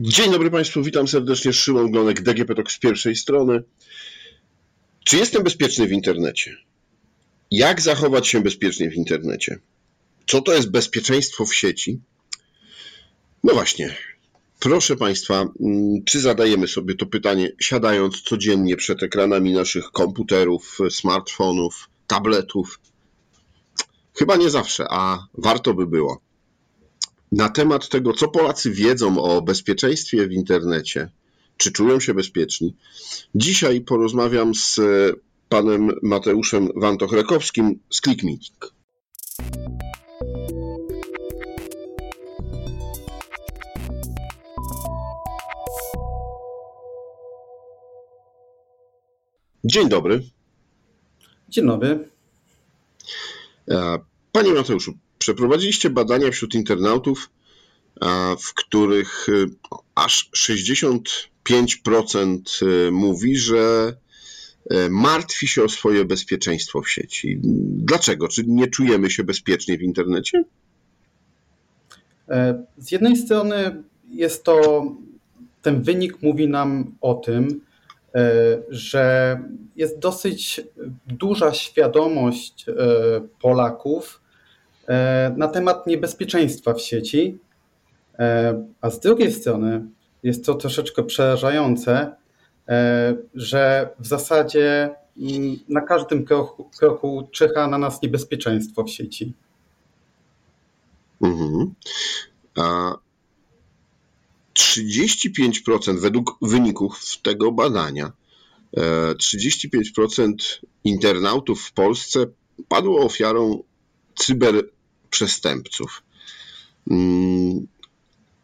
Dzień dobry Państwu, witam serdecznie. Szymon Glonek, DGP Talk z pierwszej strony. Czy jestem bezpieczny w internecie? Jak zachować się bezpiecznie w internecie? Co to jest bezpieczeństwo w sieci? No właśnie, proszę Państwa, mm, czy zadajemy sobie to pytanie siadając codziennie przed ekranami naszych komputerów, smartfonów, tabletów? Chyba nie zawsze, a warto by było na temat tego, co Polacy wiedzą o bezpieczeństwie w internecie, czy czują się bezpieczni. Dzisiaj porozmawiam z panem Mateuszem Wantochrekowskim z Click Meeting. Dzień dobry. Dzień dobry. E, panie Mateuszu, Przeprowadziliście badania wśród internautów, w których y, aż 65% y, mówi, że y, martwi się o swoje bezpieczeństwo w sieci. Dlaczego? Czy nie czujemy się bezpiecznie w internecie? E, z jednej strony jest to, ten wynik mówi nam o tym, e, że jest dosyć duża świadomość e, Polaków, na temat niebezpieczeństwa w sieci, e, a z drugiej strony jest to troszeczkę przerażające, e, że w zasadzie mm, na każdym kroku, kroku czyha na nas niebezpieczeństwo w sieci. Mhm. A 35% według wyników tego badania, 35% internautów w Polsce padło ofiarą cyber przestępców. Mm,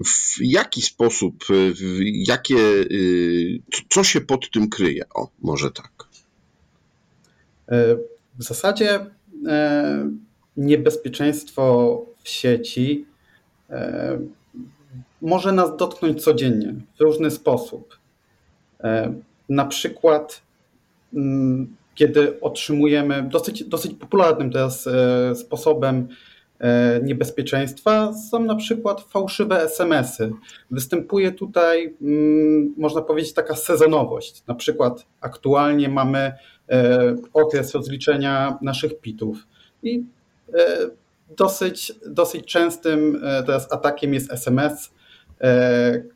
w jaki sposób, jakie, y, co się pod tym kryje? O, może tak. E, w zasadzie e, niebezpieczeństwo w sieci e, może nas dotknąć codziennie w różny sposób. Na przykład, mm, kiedy otrzymujemy dosyć, dosyć popularnym teraz sposobem niebezpieczeństwa są na przykład fałszywe SMS-y. Występuje tutaj, mm, można powiedzieć, taka sezonowość. Na przykład aktualnie mamy e, okres rozliczenia naszych pitów i e, dosyć, dosyć częstym teraz atakiem jest SMS,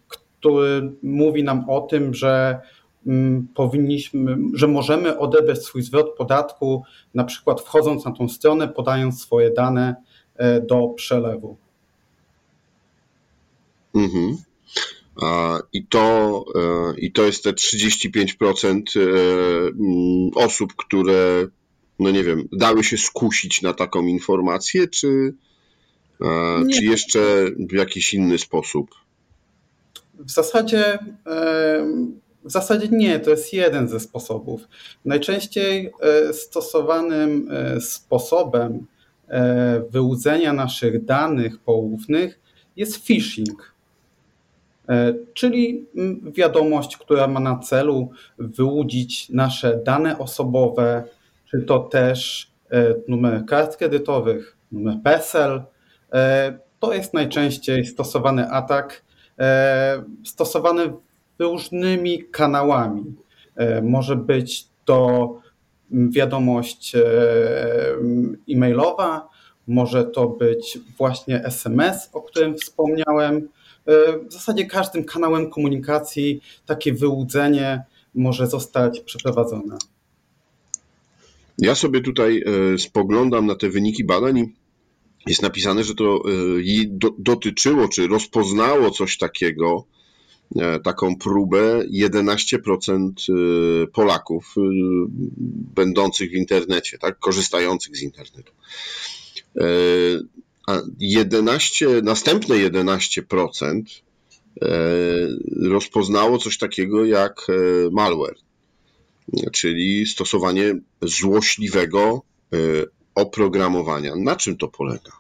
który mówi nam o tym, że mm, powinniśmy, że możemy odebrać swój zwrot podatku, na przykład wchodząc na tą stronę, podając swoje dane E, do przelewu. Mhm. I to, e, I to jest te 35% e, mm, osób, które, no nie wiem, dały się skusić na taką informację, czy, czy jeszcze w jakiś inny sposób? W zasadzie, w zasadzie nie, to jest jeden ze sposobów. Najczęściej stosowanym sposobem E, wyłudzenia naszych danych poufnych jest phishing, e, czyli wiadomość, która ma na celu wyłudzić nasze dane osobowe, czy to też e, numer kart kredytowych, numer PESEL. To jest najczęściej stosowany atak, stosowany różnymi kanałami. Może być to wiadomość e, e-mailowa, może to być właśnie SMS, o którym wspomniałem. E, w zasadzie każdym kanałem komunikacji takie wyłudzenie może zostać przeprowadzone. Ja sobie tutaj e, spoglądam na te wyniki badań i jest napisane, że to dotyczyło czy rozpoznało coś takiego, taką próbę 11% e, Polaków e, będących w internecie, tak, korzystających z internetu. A 11, następne 11% rozpoznało coś takiego jak malware, czyli stosowanie złośliwego oprogramowania. Na czym to polega?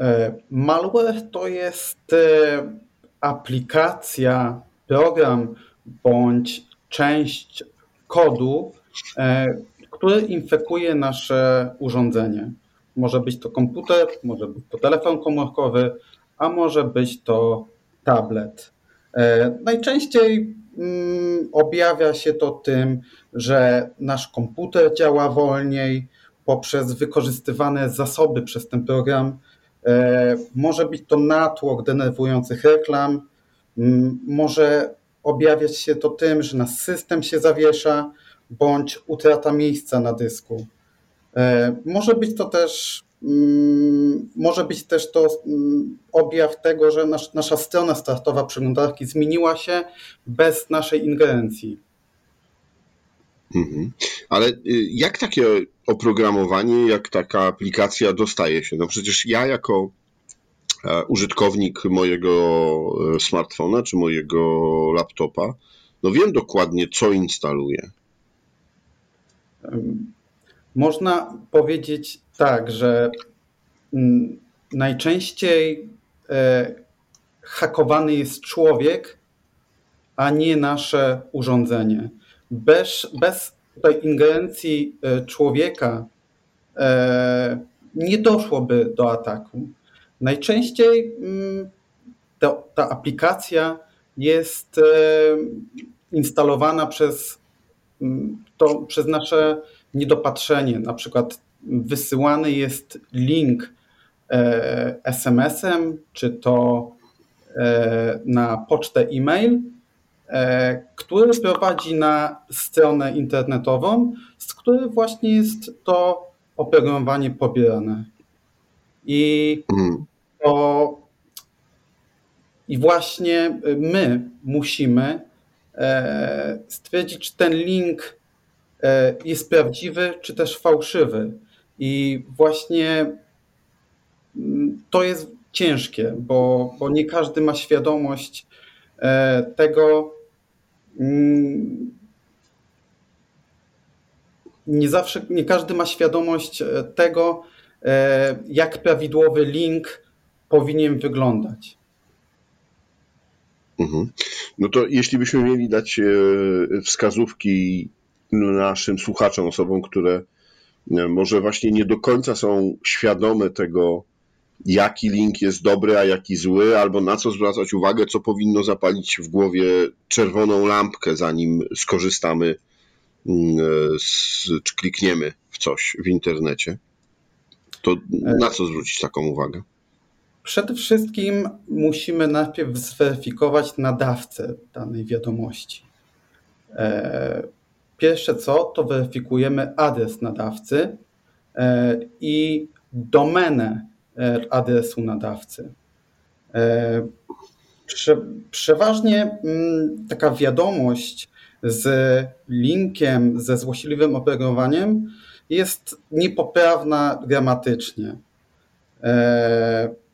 E, malware to jest e, aplikacja, program bądź część kodu, e, który infekuje nasze urządzenie. Może być to komputer, może być to telefon komórkowy, a może być to tablet. Najczęściej mm, objawia się to tym, że nasz komputer działa wolniej poprzez wykorzystywane zasoby przez ten program. Może być to natłok denerwujących reklam, może objawiać się to tym, że nasz system się zawiesza, bądź utrata miejsca na dysku. E, może być to też mm, może być też to mm, objaw tego, że nasz, nasza strona startowa przeglądarki zmieniła się bez naszej ingerencji. Mhm. Ale y, jak takie oprogramowanie, jak taka aplikacja dostaje się? No przecież ja jako e, użytkownik mojego e, smartfona czy mojego laptopa, no wiem dokładnie, co instaluję. Można powiedzieć tak, że mm, najczęściej e, hakowany jest człowiek, a nie nasze urządzenie. Bez, bez tej ingerencji e, człowieka e, nie doszłoby do ataku. Najczęściej mm, to, ta aplikacja jest instalowana przez mm, to przez nasze niedopatrzenie. Na przykład wysyłany jest link e, SMS-em, czy to e, na pocztę e-mail, e, który prowadzi na stronę internetową, z której właśnie jest to oprogramowanie pobierane. I mhm. to i właśnie my musimy stwierdzić, czy ten link E, jest prawdziwy czy też fałszywy. I właśnie mm, to jest ciężkie, bo, bo nie każdy ma świadomość e, tego. Mm, nie zawsze, nie każdy ma świadomość e, tego, jak prawidłowy link powinien wyglądać. Mhm. No to jeśli byśmy mieli dać wskazówki naszym słuchaczom, osobom, które e, może właśnie nie do końca są świadome tego, jaki link jest dobry, a jaki zły, albo na co zwracać uwagę, co powinno zapalić w głowie czerwoną lampkę, zanim skorzystamy mm, z, czy klikniemy w coś w internecie. To na co zwrócić taką uwagę? Przede wszystkim musimy najpierw zweryfikować nadawcę danej wiadomości. E, Pierwsze co, to weryfikujemy adres nadawcy e, i domenę adresu nadawcy. E, prze, przeważnie mm, taka wiadomość z linkiem, ze złośliwym operowaniem jest niepoprawna gramatycznie.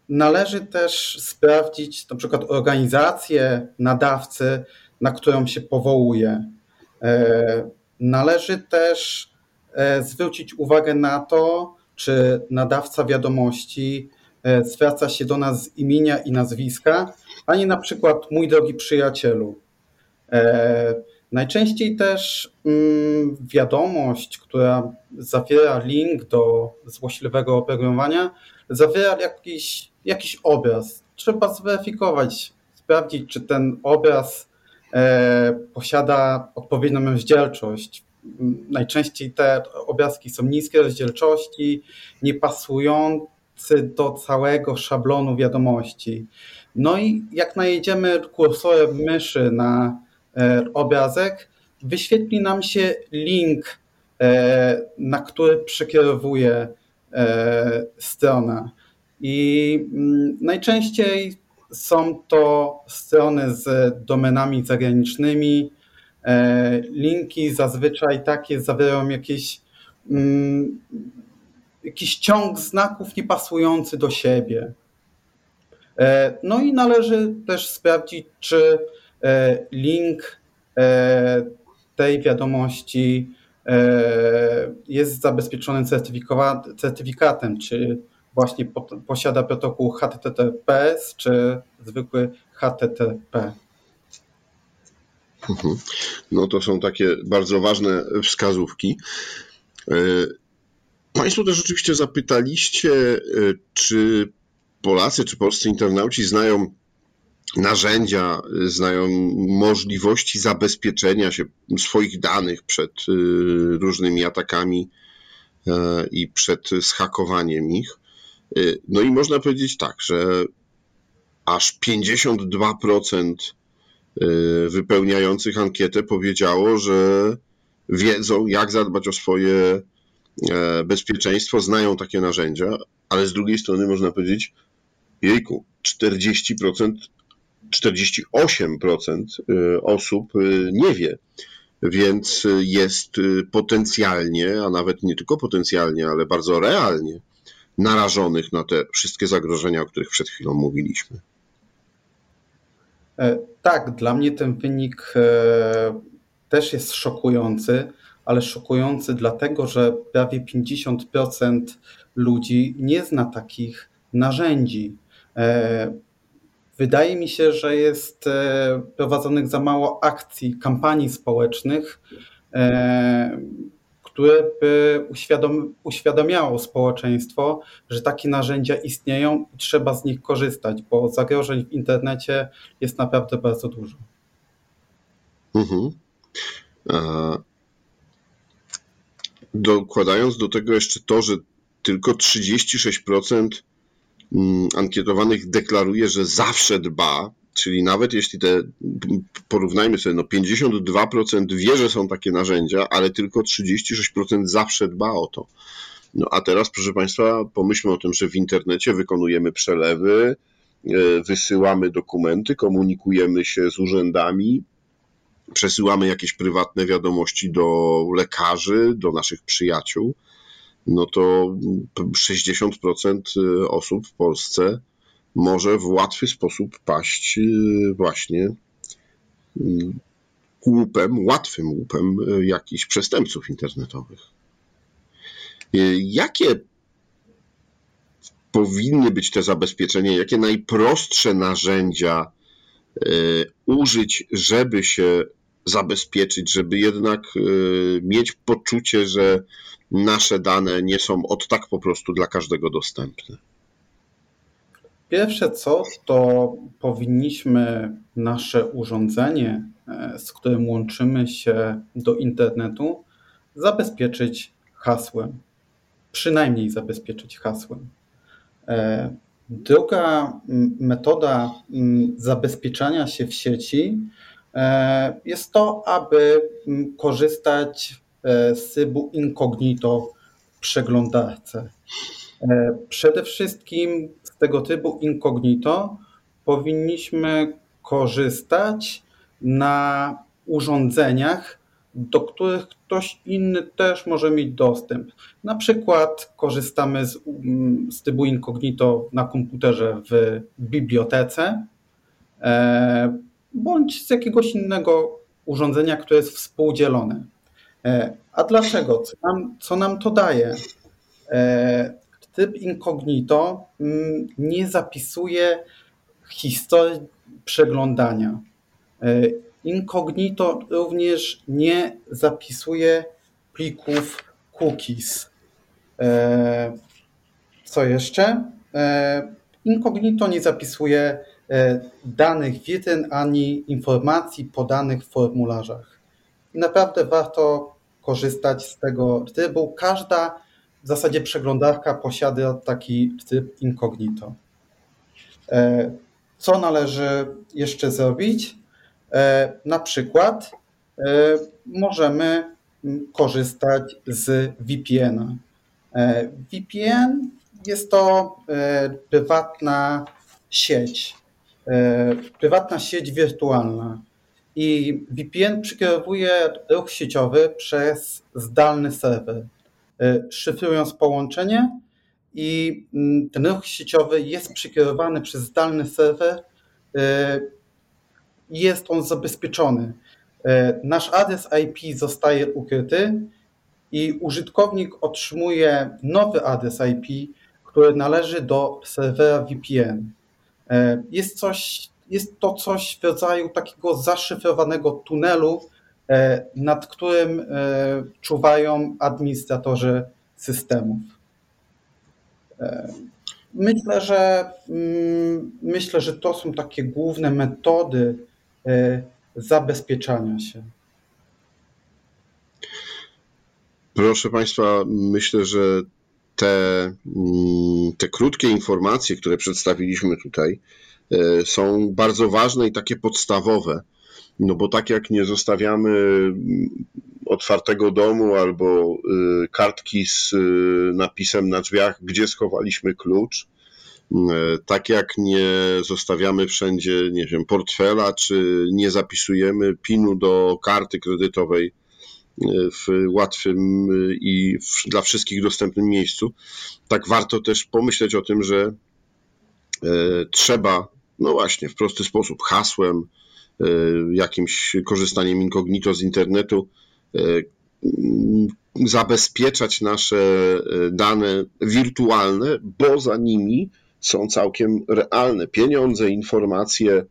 Należy też sprawdzić na przykład organizację nadawcy, na którą się powołuje. E, należy też e, zwrócić uwagę na to, czy nadawca wiadomości e, zwraca się do nas z imienia i nazwiska, a nie na przykład mój drogi przyjacielu. Najczęściej też mm, wiadomość, która zawiera link do złośliwego operowania, zawiera jakiś, jakiś obraz. Trzeba zweryfikować, sprawdzić, czy ten obraz E, posiada odpowiednią rozdzielczość. Najczęściej te obrazki są niskiej rozdzielczości, nie pasujący do całego szablonu wiadomości. No i jak najedziemy kursorem myszy na e, obrazek, wyświetli nam się link, e, na który przekierowuje strona. I mm, najczęściej są to strony z domenami zagranicznymi. E, linki zazwyczaj takie zawierają jakieś, mm, jakiś ciąg znaków niepasujący do siebie. E, no i należy też sprawdzić, czy e, link tej wiadomości jest zabezpieczony certyfikatem, czy właśnie posiada protokół HTTPS czy zwykły HTTP. Mhm. No to są takie bardzo ważne wskazówki. E, państwo też oczywiście zapytaliście, e, czy Polacy czy polscy internauci znają narzędzia, znają możliwości zabezpieczenia się swoich danych przed y, różnymi atakami e, i przed schakowaniem ich. No i można powiedzieć tak, że aż 52% y, wypełniających ankietę powiedziało, że wiedzą, jak zadbać o swoje e, bezpieczeństwo, znają takie narzędzia, ale z drugiej strony można powiedzieć, jejku, 40%, 48% y, osób y, nie wie, więc jest potencjalnie, a nawet nie tylko potencjalnie, ale bardzo realnie narażonych na te wszystkie zagrożenia, o których przed chwilą mówiliśmy. E, tak, dla mnie ten wynik e, też jest szokujący, ale szokujący dlatego, że prawie 50% ludzi nie zna takich narzędzi. E, wydaje mi się, że jest prowadzonych za mało akcji, kampanii społecznych, które by uświadom, uświadamiało społeczeństwo, że takie narzędzia istnieją i trzeba z nich korzystać, bo zagrożeń w internecie jest naprawdę bardzo dużo. Mhm. Dokładając do tego jeszcze to, że tylko 36% mm, ankietowanych deklaruje, że zawsze dba Czyli nawet jeśli te, porównajmy sobie, no 52% wie, że są takie narzędzia, ale tylko 36% zawsze dba o to. No a teraz, proszę Państwa, pomyślmy o tym, że w internecie wykonujemy przelewy, e, wysyłamy dokumenty, komunikujemy się z urzędami, przesyłamy jakieś prywatne wiadomości do lekarzy, do naszych przyjaciół. No to 60% osób w Polsce może w łatwy sposób paść y, właśnie y, łupem, łatwym łupem y, jakichś przestępców internetowych. Jakie powinny być te zabezpieczenia? Jakie najprostsze narzędzia użyć, żeby się zabezpieczyć, żeby jednak mieć poczucie, że nasze dane nie są od tak po prostu dla każdego dostępne? Pierwsze co, to powinniśmy nasze urządzenie, e, z którym łączymy się do internetu, zabezpieczyć hasłem. Przynajmniej zabezpieczyć hasłem. E, druga metoda zabezpieczania się w sieci e, jest to, aby korzystać z trybu incognito w przeglądarce. Przede wszystkim tego typu incognito powinniśmy korzystać na urządzeniach, do których ktoś inny też może mieć dostęp. Na przykład korzystamy z, z typu incognito na komputerze w bibliotece e, bądź z jakiegoś innego urządzenia, które jest współdzielone. E, a dlaczego? Co nam, co nam to daje? E, Typ incognito mm, nie zapisuje historii przeglądania. E, incognito również nie zapisuje plików cookies. E, co jeszcze? E, incognito nie zapisuje danych witryn ani informacji podanych w formularzach. I naprawdę warto korzystać z tego trybu. Każda w zasadzie przeglądarka posiada taki typ incognito. E, co należy jeszcze zrobić? E, na przykład e, możemy korzystać z VPN-a. VPN jest to prywatna sieć, prywatna sieć wirtualna. I VPN przekierowuje ruch sieciowy przez zdalny serwer. E, szyfrując połączenie i mm, ten ruch sieciowy jest przekierowany przez zdalny serwer e, jest on zabezpieczony. E, nasz adres IP zostaje ukryty i użytkownik otrzymuje nowy adres IP, który należy do serwera VPN. Jest, coś, jest to coś w rodzaju takiego zaszyfrowanego tunelu, nad którym e, czuwają administratorzy systemów. E, Myślę, że mm, myślę, że to są takie główne metody e, zabezpieczania się. Proszę Państwa, myślę, że te, mm, te krótkie informacje, które przedstawiliśmy tutaj, e, są bardzo ważne i takie podstawowe. No bo tak jak nie zostawiamy mm, otwartego domu albo y, kartki z y, napisem na drzwiach, gdzie schowaliśmy klucz, e, tak jak nie zostawiamy wszędzie, nie wiem, portfela, czy nie zapisujemy pinu do karty kredytowej w łatwym y, i dla wszystkich dostępnym miejscu, tak warto też pomyśleć o tym, że trzeba, no właśnie, w prosty sposób, hasłem, jakimś korzystaniem incognito z internetu e, zabezpieczać nasze e, dane wirtualne, bo za nimi są całkiem realne pieniądze, informacje,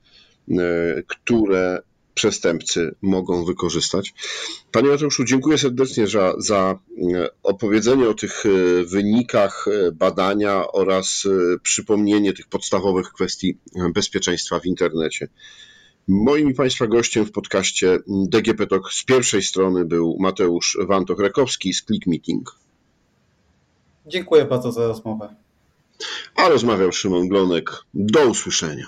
które przestępcy mogą wykorzystać. Panie Mateuszu, dziękuję serdecznie za, za opowiedzenie o tych wynikach badania oraz przypomnienie tych podstawowych kwestii bezpieczeństwa w internecie. Moim i Państwa gościem w podcaście DGP Talk z pierwszej strony był Mateusz Wantok-Rakowski z Click Meeting. Dziękuję bardzo za rozmowę. A rozmawiał Szymon Glonek. Do usłyszenia.